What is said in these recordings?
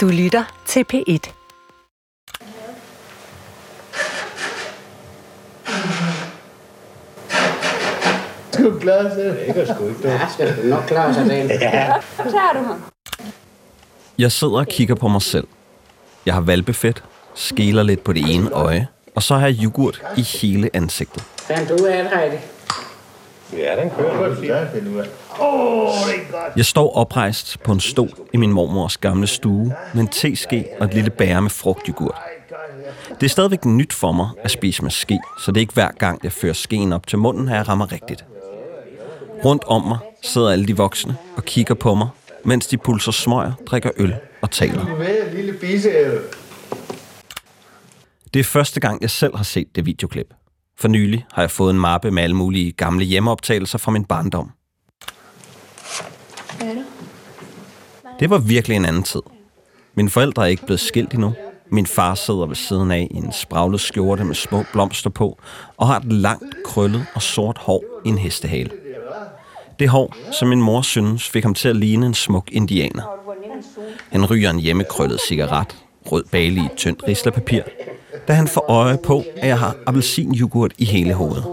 Du lytter til P1. Skal du klare sig? Det kan sgu ikke. Ja, skal du nok klare sig dagen. Ja. Klarer du ham? Jeg sidder og kigger på mig selv. Jeg har valbefedt, skæler lidt på det ene øje, og så har jeg yoghurt i hele ansigtet. Fandt du af det, Heidi? Ja, den kører godt fint. finde ud af. Jeg står oprejst på en stol i min mormors gamle stue med en teske og et lille bære med frugtyoghurt. Det er stadigvæk nyt for mig at spise med ske, så det er ikke hver gang, jeg fører skeen op til munden, at jeg rammer rigtigt. Rundt om mig sidder alle de voksne og kigger på mig, mens de pulser smøger, drikker øl og taler. Bisse. Det er første gang, jeg selv har set det videoklip. For nylig har jeg fået en mappe med alle mulige gamle hjemmeoptagelser fra min barndom. Hvad er det? Det var virkelig en anden tid. Mine forældre er ikke blevet skilt endnu. Min far sidder ved siden af i en spraglet skjorte med små blomster på, og har et langt, krøllet og sort hår i en hestehale. Det hår, som min mor synes, fik ham til at ligne en smuk indianer. Han ryger en hjemmekrøllet cigaret, rød bale i tyndt rislapapir, da han får øje på, at jeg har appelsinyoghurt i hele hovedet.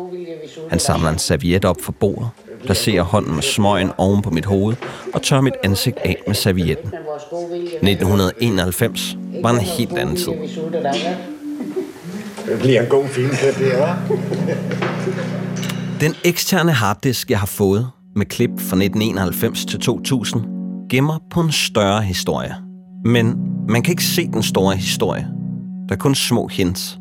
Han samler en serviet op for bordet, placerer hånden med smøgen oven på mit hoved og tør mit ansigt af med servietten. Men vores gode vilje. 1991 var en helt anden tid. Det bliver en god film, det hva'? Den eksterne harddisk, jeg har fået med klip fra 1991 til 2000, gemmer på en større historie. Men man kan ikke se den store historie. Der er kun små hints.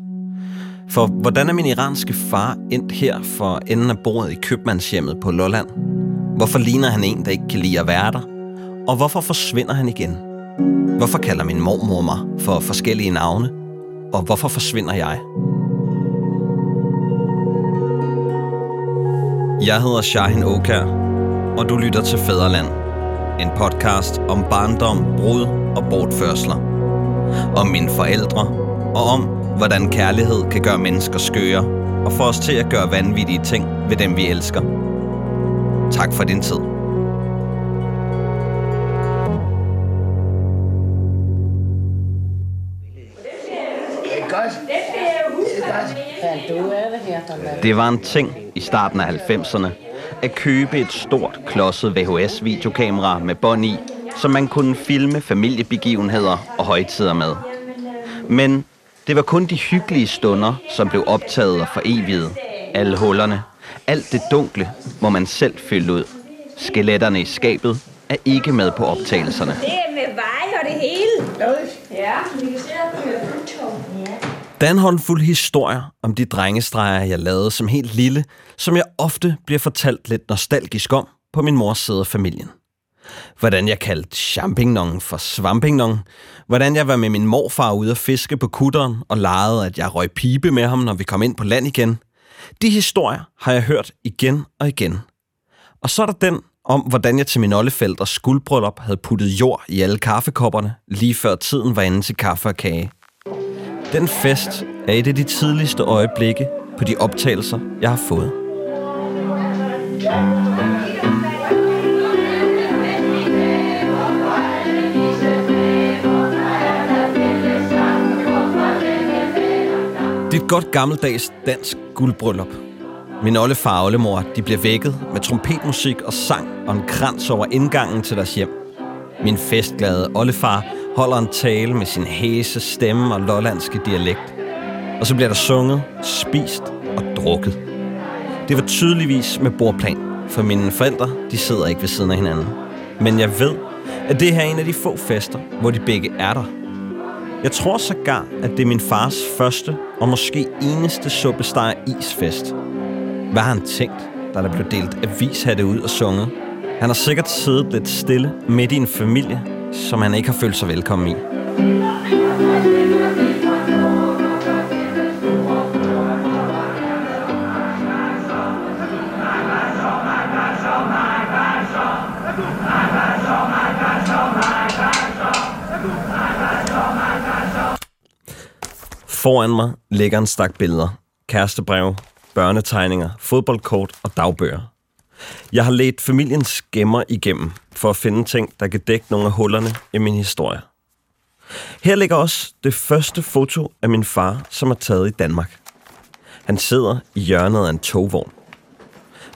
For hvordan er min iranske far endt her for enden af bordet i købmandshjemmet på Lolland? Hvorfor ligner han en, der ikke kan lide at være der? Og hvorfor forsvinder han igen? Hvorfor kalder min mormor mig for forskellige navne? Og hvorfor forsvinder jeg? Jeg hedder Shahin Okar, og du lytter til Fæderland. En podcast om barndom, brud og bortførsler. Om mine forældre, og om, hvordan kærlighed kan gøre mennesker skøre, og få os til at gøre vanvittige ting ved dem, vi elsker. Tak for din tid. Det var en ting i starten af 90'erne at købe et stort, klodset VHS-videokamera med bånd i, så man kunne filme familiebegivenheder og højtider med. Men det var kun de hyggelige stunder, som blev optaget og foreviget. Alle hullerne, alt det dunkle, må man selv fylde ud. Skeletterne i skabet er ikke med på optagelserne. Det er med vej og det hele. Ja, vi kan se, er. Der er en håndfuld historier om de drengestreger, jeg lavede som helt lille, som jeg ofte bliver fortalt lidt nostalgisk om på min mors side af familien. Hvordan jeg kaldte champignon for svampignon. Hvordan jeg var med min morfar ude at fiske på kutteren og legede, at jeg røg pibe med ham, når vi kom ind på land igen. De historier har jeg hørt igen og igen. Og så er der den om, hvordan jeg til min oldeforældres skuldbryllup havde puttet jord i alle kaffekopperne, lige før tiden var inde til kaffe og kage. Den fest er et af de tidligste øjeblikke på de optagelser, jeg har fået. Yeah. Et godt gammeldags dansk guldbryllup. Min oldefar og oldemor, de bliver vækket med trompetmusik og sang og en krans over indgangen til deres hjem. Min festglade oldefar holder en tale med sin hæse stemme og lollandske dialekt. Og så bliver der sunget, spist og drukket. Det var tydeligvis med bordplan, for mine forældre, de sidder ikke ved siden af hinanden. Men jeg ved, at det her er en af de få fester, hvor de begge er der. Jeg tror sågar, at det er min fars første og måske eneste suppesteg isfest. Hvad har han tænkt, da der blev delt avishatte ud og sunget? Han har sikkert siddet lidt stille midt i en familie, som han ikke har følt sig velkommen i. Foran mig ligger en stak billeder, kærestebrev, børnetegninger, fodboldkort og dagbøger. Jeg har let familiens gemmer igennem for at finde ting, der kan dække nogle af hullerne i min historie. Her ligger også det første foto af min far, som er taget i Danmark. Han sidder i hjørnet af en togvogn.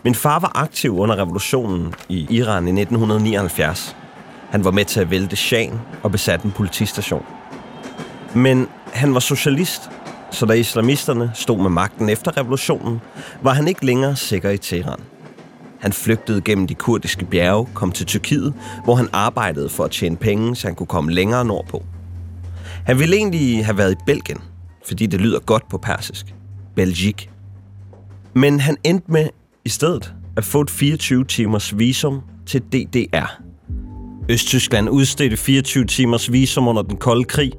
Min far var aktiv under revolutionen i Iran i 1979. Han var med til at vælte Shahen og besatte en politistation. Men han var socialist, så da islamisterne stod med magten efter revolutionen, var han ikke længere sikker i Teheran. Han flygtede gennem de kurdiske bjerge, kom til Tyrkiet, hvor han arbejdede for at tjene penge, så han kunne komme længere nordpå. Han ville egentlig have været i Belgien, fordi det lyder godt på persisk. Belgik. Men han endte med i stedet at få et 24 timers visum til DDR. Østtyskland udstedte 24 timers visum under den kolde krig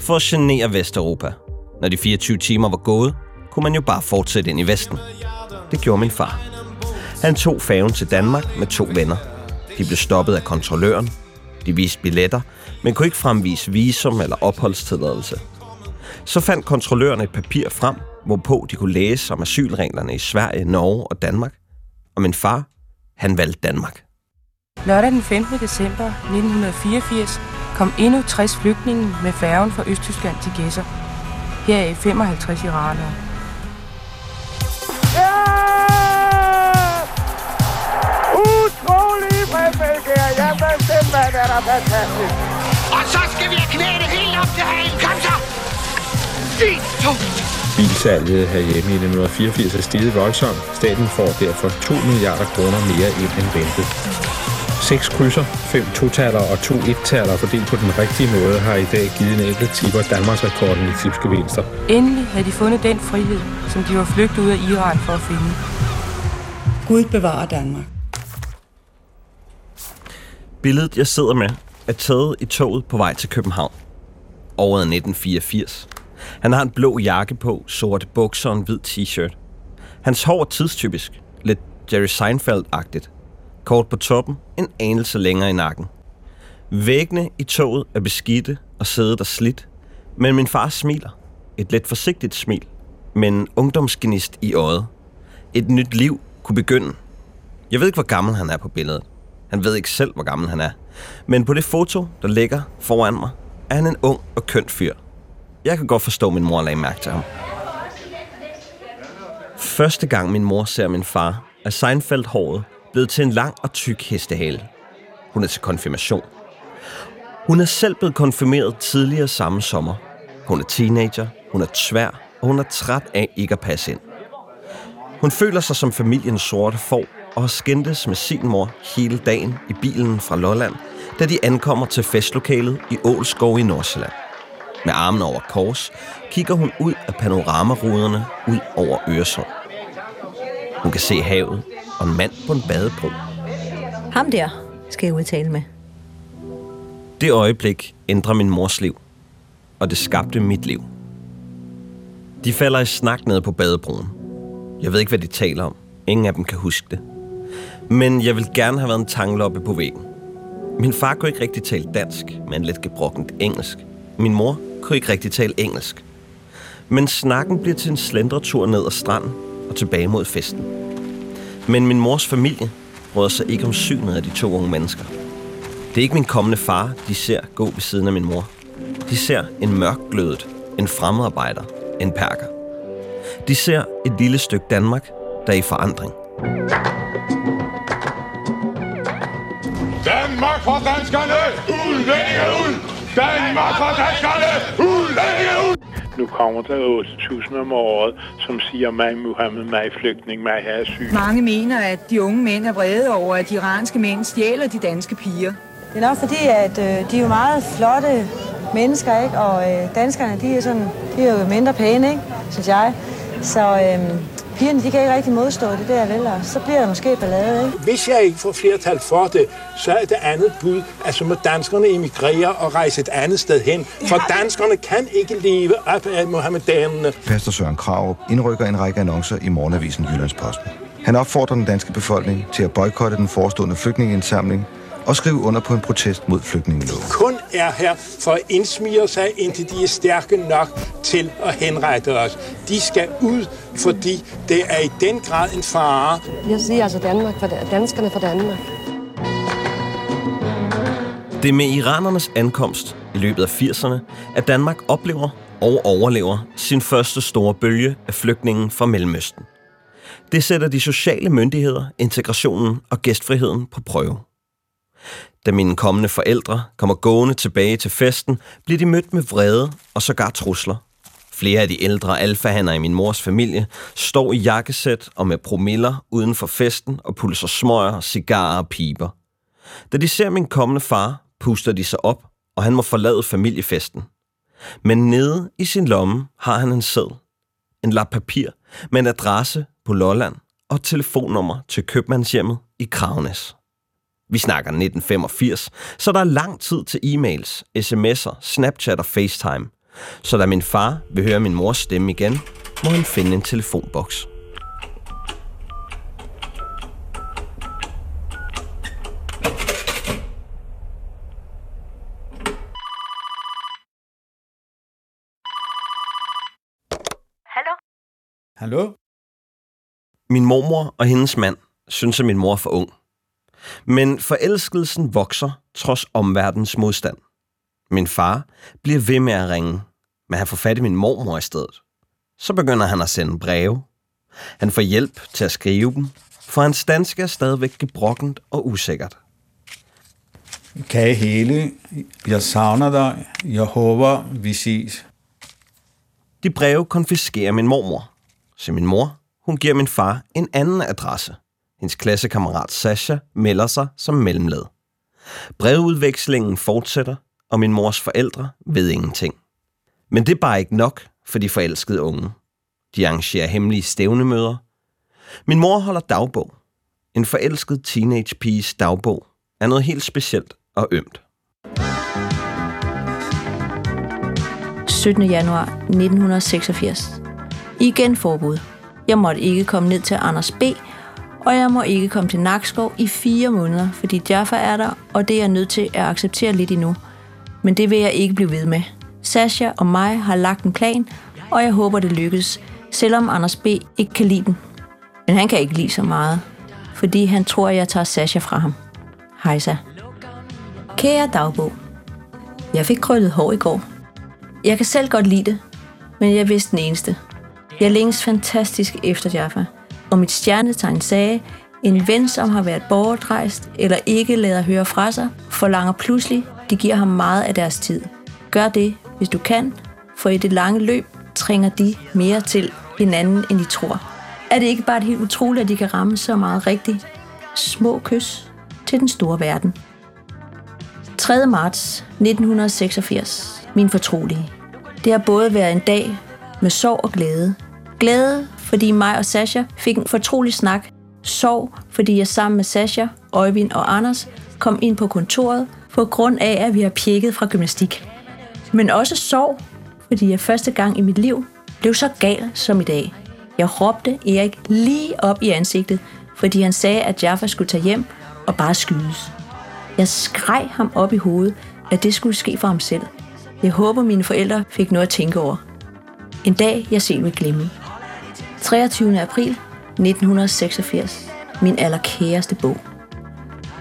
for at genere Vesteuropa. Når de 24 timer var gået, kunne man jo bare fortsætte ind i Vesten. Det gjorde min far. Han tog færgen til Danmark med to venner. De blev stoppet af kontrolløren. De viste billetter, men kunne ikke fremvise visum eller opholdstilladelse. Så fandt kontrolløren et papir frem, hvorpå de kunne læse om asylreglerne i Sverige, Norge og Danmark. Og min far, han valgte Danmark. Lørdag den 15. december 1984 kom endnu 60 flygtninge med færgen fra Østtyskland til Gæsser. Her er 55 iranere. Utrolig fremmelgær. Jamen, simpelthen er der fantastisk. Og så skal vi have knæene helt op til halen. Kom så! 1, 2, Bilsalget herhjemme i 1984 er stiget voldsomt. Staten får derfor 2 milliarder kroner mere ind end ventet. Seks krydser, fem totaller og to et-taller fordelt på den rigtige måde har i dag givet en enkelt tipper Danmarks rekorden i tipsgevinster. Endelig havde de fundet den frihed, som de var flygtet ud af Iran for at finde. Gud bevarer Danmark. Billedet, jeg sidder med, er taget i toget på vej til København. Året er 1984. Han har en blå jakke på, sorte bukser og en hvid t-shirt. Hans hår er tidstypisk, lidt Jerry Seinfeld-agtigt. Kort på toppen, en anelse længere i nakken. Væggene i toget er beskidte og sædet er slidt, men min far smiler. Et lidt forsigtigt smil, men en ungdomsgenist i øjet. Et nyt liv kunne begynde. Jeg ved ikke, hvor gammel han er på billedet. Han ved ikke selv, hvor gammel han er. Men på det foto, der ligger foran mig, er han en ung og køn fyr. Jeg kan godt forstå, at min mor lagde mærke til ham. Første gang min mor ser min far, er Seinfeld-håret blevet til en lang og tyk hestehale. Hun er til konfirmation. Hun er selv blevet konfirmeret tidligere samme sommer. Hun er teenager, hun er tvær, og hun er træt af ikke at passe ind. Hun føler sig som familiens sorte får, og har skændtes med sin mor hele dagen i bilen fra Lolland, da de ankommer til festlokalet i Ålskov i Nordsjælland. Med armen over kors kigger hun ud af panoramaruderne ud over Øresund. Hun kan se havet og en mand på en badebro. Ham der skal jeg udtale med. Det øjeblik ændrer min mors liv, og det skabte mit liv. De falder i snak nede på badebroen. Jeg ved ikke, hvad de taler om. Ingen af dem kan huske det. Men jeg vil gerne have været en tangloppe på væggen. Min far kunne ikke rigtig tale dansk, men lidt gebrokkent engelsk. Min mor kunne ikke rigtig tale engelsk. Men snakken bliver til en slendretur ned ad stranden og tilbage mod festen. Men min mors familie råder sig ikke om synet af de to unge mennesker. Det er ikke min kommende far, de ser gå ved siden af min mor. De ser en mørkglødet, en fremmedarbejder, en perker. De ser et lille stykke Danmark, der er i forandring. Danmark for danskerne! Udlændinge ud! Danmark for danskerne! Udlændinge ud! Nu kommer der 8.000 om året, som siger mig Muhammed, mig flygtning, mig her asyl. Mange mener, at de unge mænd er vrede over, at de iranske mænd stjæler de danske piger. Det er nok fordi, at øh, de er jo meget flotte mennesker, ikke? Og øh, danskerne, de er, sådan, de er jo mindre pæne, ikke? Synes jeg. Så øh, pigerne, de kan ikke rigtig modstå det der, vel? Og så bliver der måske ballade, ikke? Hvis jeg ikke får flertal for det, så er det andet bud, at så må danskerne emigrere og rejse et andet sted hen. For danskerne kan ikke leve op af mohammedanerne. Pastor Søren Krav indrykker en række annoncer i morgenavisen Jyllandsposten. Han opfordrer den danske befolkning til at boykotte den forestående flygtningeindsamling og skrive under på en protest mod flygtningeloven. kun er her for at indsmire sig, indtil de er stærke nok til at henrette os. De skal ud, fordi det er i den grad en fare. Jeg siger altså Danmark for danskerne for Danmark. Det er med iranernes ankomst i løbet af 80'erne, at Danmark oplever og overlever sin første store bølge af flygtningen fra Mellemøsten. Det sætter de sociale myndigheder, integrationen og gæstfriheden på prøve. Da mine kommende forældre kommer gående tilbage til festen, bliver de mødt med vrede og sågar trusler. Flere af de ældre alfahander i min mors familie står i jakkesæt og med promiller uden for festen og pulser smøger, cigarer og piber. Da de ser min kommende far, puster de sig op, og han må forlade familiefesten. Men nede i sin lomme har han en sæd. En lap papir med en adresse på Lolland og et telefonnummer til købmandshjemmet i Kravnes. Vi snakker 1985, så der er lang tid til e-mails, sms'er, Snapchat og FaceTime. Så da min far vil høre min mors stemme igen, må han finde en telefonboks. Hallo? Hallo? Min mormor og hendes mand synes, at min mor er for ung. Men forelskelsen vokser trods omverdens modstand. Min far bliver ved med at ringe, men han får fat i min mormor i stedet. Så begynder han at sende breve. Han får hjælp til at skrive dem, for hans dansk er stadigvæk gebrokkent og usikkert. Kære hele, jeg savner dig. Jeg håber, vi ses. De breve konfiskerer min mormor, så min mor hun giver min far en anden adresse. Hendes klassekammerat Sasha melder sig som mellemled. Brevudvekslingen fortsætter, og min mors forældre ved ingenting. Men det er bare ikke nok for de forelskede unge. De arrangerer hemmelige stævnemøder. Min mor holder dagbog. En forelsket teenage piges dagbog er noget helt specielt og ømt. 17. januar 1986. Igen forbud. Jeg måtte ikke komme ned til Anders B., og jeg må ikke komme til Nakskov i fire måneder, fordi Jaffa er der, og det er jeg nødt til at acceptere lidt endnu. Men det vil jeg ikke blive ved med. Sasha og mig har lagt en plan, og jeg håber, det lykkes, selvom Anders B. ikke kan lide den. Men han kan ikke lide så meget, fordi han tror, jeg tager Sasha fra ham. Hejsa. Kære dagbog. Jeg fik krøllet hår i går. Jeg kan selv godt lide det, men jeg er vist den eneste. Jeg længes fantastisk efter Jaffa, og mit stjernetegn sagde, en ven, som har været borgertrejst eller ikke lader høre fra sig, forlanger pludselig, det giver ham meget af deres tid. Gør det, hvis du kan, for i det lange løb trænger de mere til hinanden, end de tror. Er det ikke bare helt utroligt, at de kan ramme så meget rigtigt? Små kys til den store verden. 3. marts 1986. Min fortrolige. Det har både været en dag med sorg og glæde. Glæde, fordi mig og Sasha fik en fortrolig snak. Sorg, fordi jeg sammen med Sasha, Øjvind og Anders kom ind på kontoret på grund af, at vi har pjekket fra gymnastik. Men også sorg, fordi jeg første gang i mit liv blev så gal som i dag. Jeg råbte Erik lige op i ansigtet, fordi han sagde, at Jaffa skulle tage hjem og bare skydes. Jeg skreg ham op i hovedet, at det skulle ske for ham selv. Jeg håber, mine forældre fik noget at tænke over. En dag, jeg selv vil glemme. 23. april 1986. Min allerkæreste bog.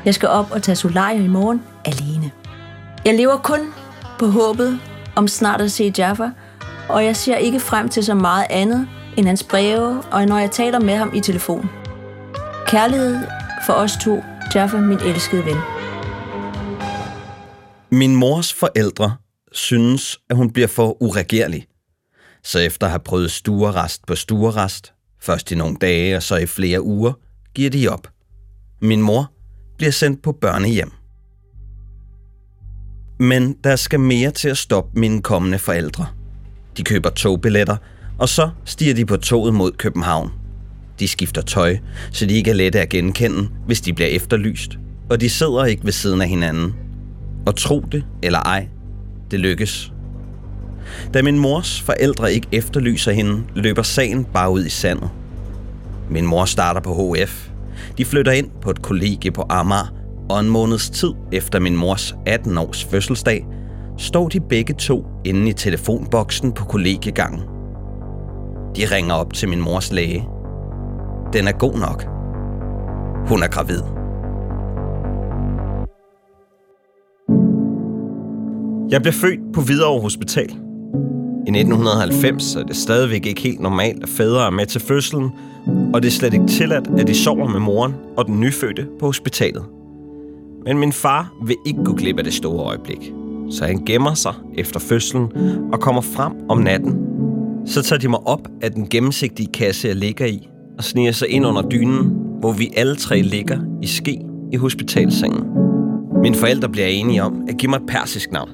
Jeg skal op og tage solarium i morgen alene. Jeg lever kun på håbet om snart at se Jaffa, og jeg ser ikke frem til så meget andet end hans breve, og når jeg taler med ham i telefon. Kærlighed for os to, Jaffa, min elskede ven. Min mors forældre synes, at hun bliver for uregerlig. Så efter at have prøvet stuerest på stuerest, først i nogle dage og så i flere uger, giver de op. Min mor bliver sendt på børnehjem. Men der skal mere til at stoppe mine kommende forældre. De køber togbilletter, og så stiger de på toget mod København. De skifter tøj, så de ikke er lette at genkende, hvis de bliver efterlyst. Og de sidder ikke ved siden af hinanden. Og tro det eller ej, det lykkes. Da min mors forældre ikke efterlyser hende, løber sagen bare ud i sandet. Min mor starter på HF. De flytter ind på et kollegie på Amager, og en måneds tid efter min mors 18-års fødselsdag, står de begge to inde i telefonboksen på kollegiegangen. De ringer op til min mors læge. Den er god nok. Hun er gravid. Jeg blev født på Hvidovre Hospital. I 1990 er det stadigvæk ikke helt normalt, at fædre er med til fødslen, og det er slet ikke tilladt, at de sover med moren og den nyfødte på hospitalet. Men min far vil ikke gå glip af det store øjeblik, så han gemmer sig efter fødslen og kommer frem om natten. Så tager de mig op af den gennemsigtige kasse, jeg ligger i, og sniger sig ind under dynen, hvor vi alle tre ligger i ske i hospitalsengen. Mine forældre bliver enige om at give mig et persisk navn.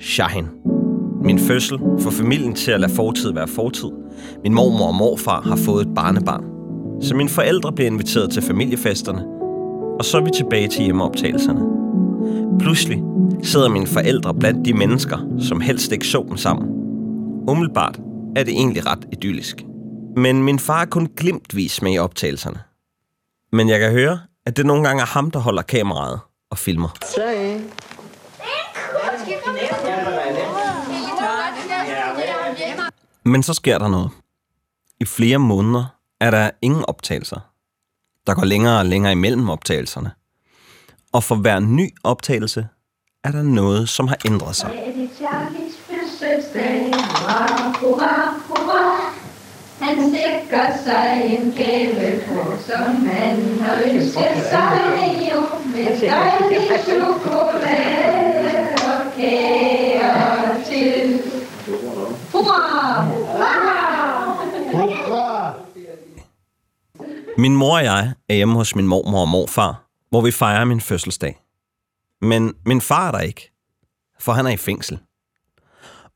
Shahin. Min fødsel får familien til at lade fortid være fortid. Min mormor og morfar har fået et barnebarn. Så mine forældre bliver inviteret til familiefesterne. Og så er vi tilbage til hjemmeoptagelserne. Pludselig sidder mine forældre blandt de mennesker, som helst ikke så dem sammen. Umiddelbart er det egentlig ret idyllisk. Men min far er kun glimtvis med i optagelserne. Men jeg kan høre, at det nogle gange er ham, der holder kameraet og filmer. Men så sker der noget. I flere måneder er der ingen optagelser. Der går længere og længere imellem optagelserne. Og for hver ny optagelse er der noget, som har ændret sig. Han stikker sig en gave på, som han har ønsket sig jo med dejlig chokolade og kager til. Hurra! Hurra! Min mor og jeg er hjemme hos min mormor og morfar, hvor vi fejrer min fødselsdag. Men min far er der ikke, for han er i fængsel.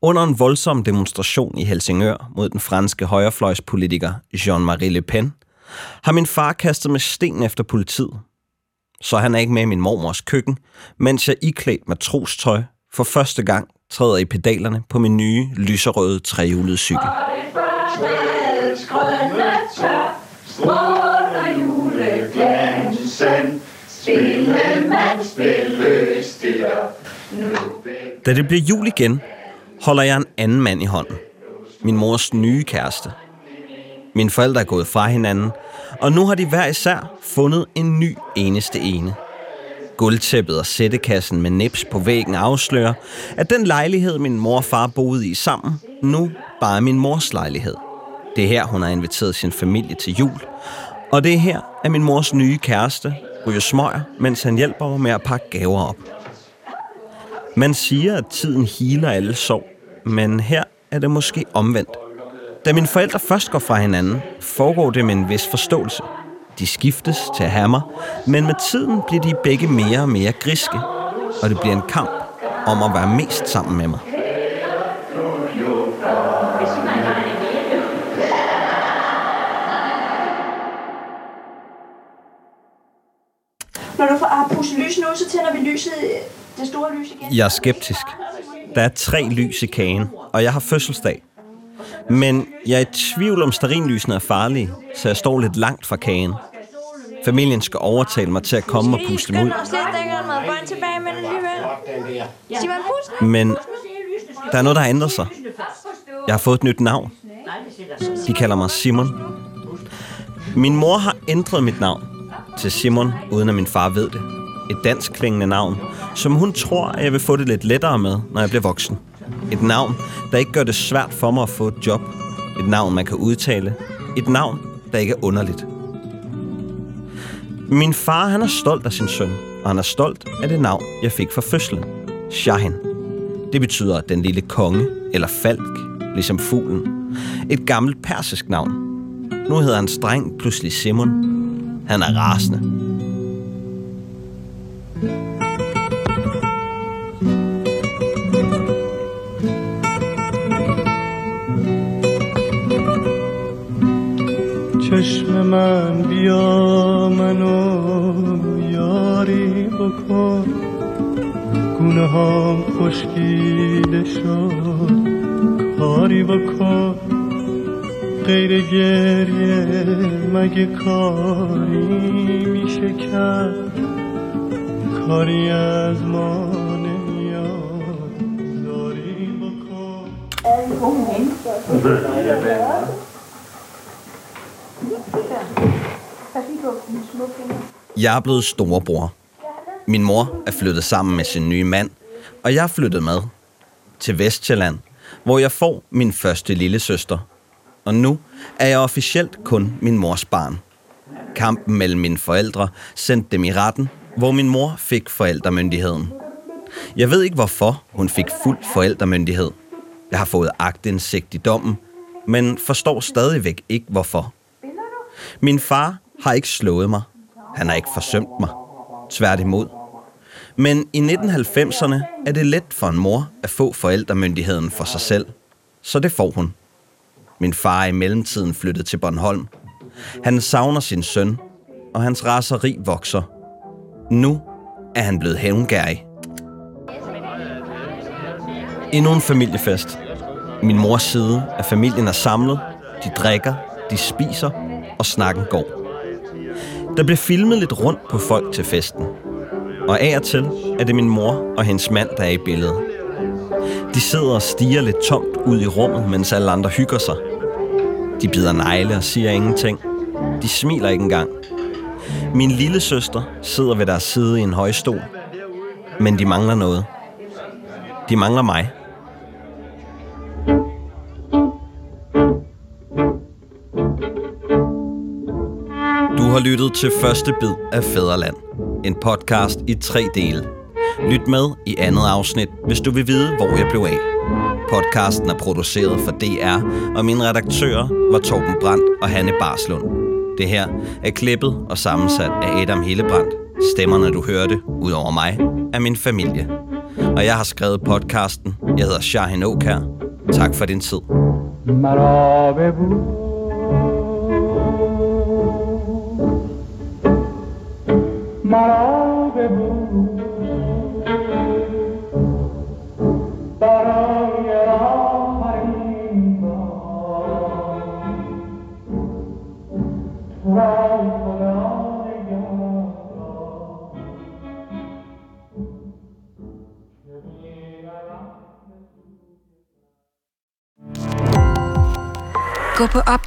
Under en voldsom demonstration i Helsingør mod den franske højrefløjspolitiker Jean-Marie Le Pen, har min far kastet med sten efter politiet. Så han er ikke med i min mormors køkken, mens jeg iklædt matrostøj for første gang træder i pedalerne på min nye lyserøde trehjulede cykel. Da det bliver jul igen, holder jeg en anden mand i hånden. Min mors nye kæreste. Mine forældre er gået fra hinanden, og nu har de hver især fundet en ny eneste ene. Guldtæppet og sættekassen med nips på væggen afslører, at den lejlighed, min mor og far boede i sammen, nu bare er min mors lejlighed. Det er her, hun har inviteret sin familie til jul. Og det er her, at min mors nye kæreste ryger smøger, mens han hjælper mig med at pakke gaver op. Man siger, at tiden healer alle sorg, men her er det måske omvendt. Da mine forældre først går fra hinanden, foregår det med en vis forståelse. De skiftes til mig, men med tiden bliver de begge mere og mere griske, og det bliver en kamp om at være mest sammen med mig. Når du har pusset lys nu, så tænder vi lyset, det store lys igen. Jeg er skeptisk. Der er tre lys i kagen, og jeg har fødselsdag. Men jeg er i tvivl om starinlysene er farlige, så jeg står lidt langt fra kagen. Familien skal overtale mig til at komme og puste dem ud. Men der er noget, der har ændret sig. Jeg har fået et nyt navn. De kalder mig Simon. Min mor har ændret mit navn til Simon, uden at min far ved det. Et dansk klingende navn, som hun tror, at jeg vil få det lidt lettere med, når jeg bliver voksen. Et navn, der ikke gør det svært for mig at få et job. Et navn, man kan udtale. Et navn, der ikke er underligt. Min far, han er stolt af sin søn, og han er stolt af det navn, jeg fik fra fødslen. Shahin. Det betyder den lille konge, eller falk, ligesom fuglen. Et gammelt persisk navn. Nu hedder han streng pludselig Simon. Han er rasende. چشم من بیا منو یاری بکن. گونه هم خشکیده شد کاری بکن. غیر گریه مگه کاری میشه کرد؟ کاری از ما نمیاد داری بکن. Jeg er blevet storebror. Min mor er flyttet sammen med sin nye mand, og jeg er flyttet med. til Vestjylland, hvor jeg får min første lille søster. Og nu er jeg officielt kun min mors barn. Kampen mellem mine forældre sendte dem i retten, hvor min mor fik forældremyndigheden. Jeg ved ikke, hvorfor hun fik fuld forældremyndighed. Jeg har fået agtindsigt i dommen, men forstår stadigvæk ikke, hvorfor. Min far har ikke slået mig. Han har ikke forsømt mig. Tværtimod. Men i 1990'erne er det let for en mor at få forældremyndigheden for sig selv. Så det får hun. Min far er i mellemtiden flyttet til Bornholm. Han savner sin søn, og hans raseri vokser. Nu er han blevet hævngærig. Endnu en familiefest. Min mors side af familien er samlet. De drikker, de spiser, og snakken går. Der bliver filmet lidt rundt på folk til festen. Og af og til er det min mor og hendes mand, der er i billedet. De sidder og stiger lidt tomt ud i rummet, mens alle andre hygger sig. De bider negle og siger ingenting. De smiler ikke engang. Min lille søster sidder ved deres side i en højstol. Men de mangler noget. De mangler mig. lyttet til første bid af Fæderland, en podcast i tre dele. Lyt med i andet afsnit, hvis du vil vide, hvor jeg blev af. Podcasten er produceret for DR, og mine redaktører var Torben Brandt og Hanne Barslund. Det her er klippet og sammensat af Adam Hillebrandt. Stemmerne, du hørte, ud over mig, er min familie. Og jeg har skrevet podcasten. Jeg hedder Shahin Åkær. Tak for din tid. Marabou.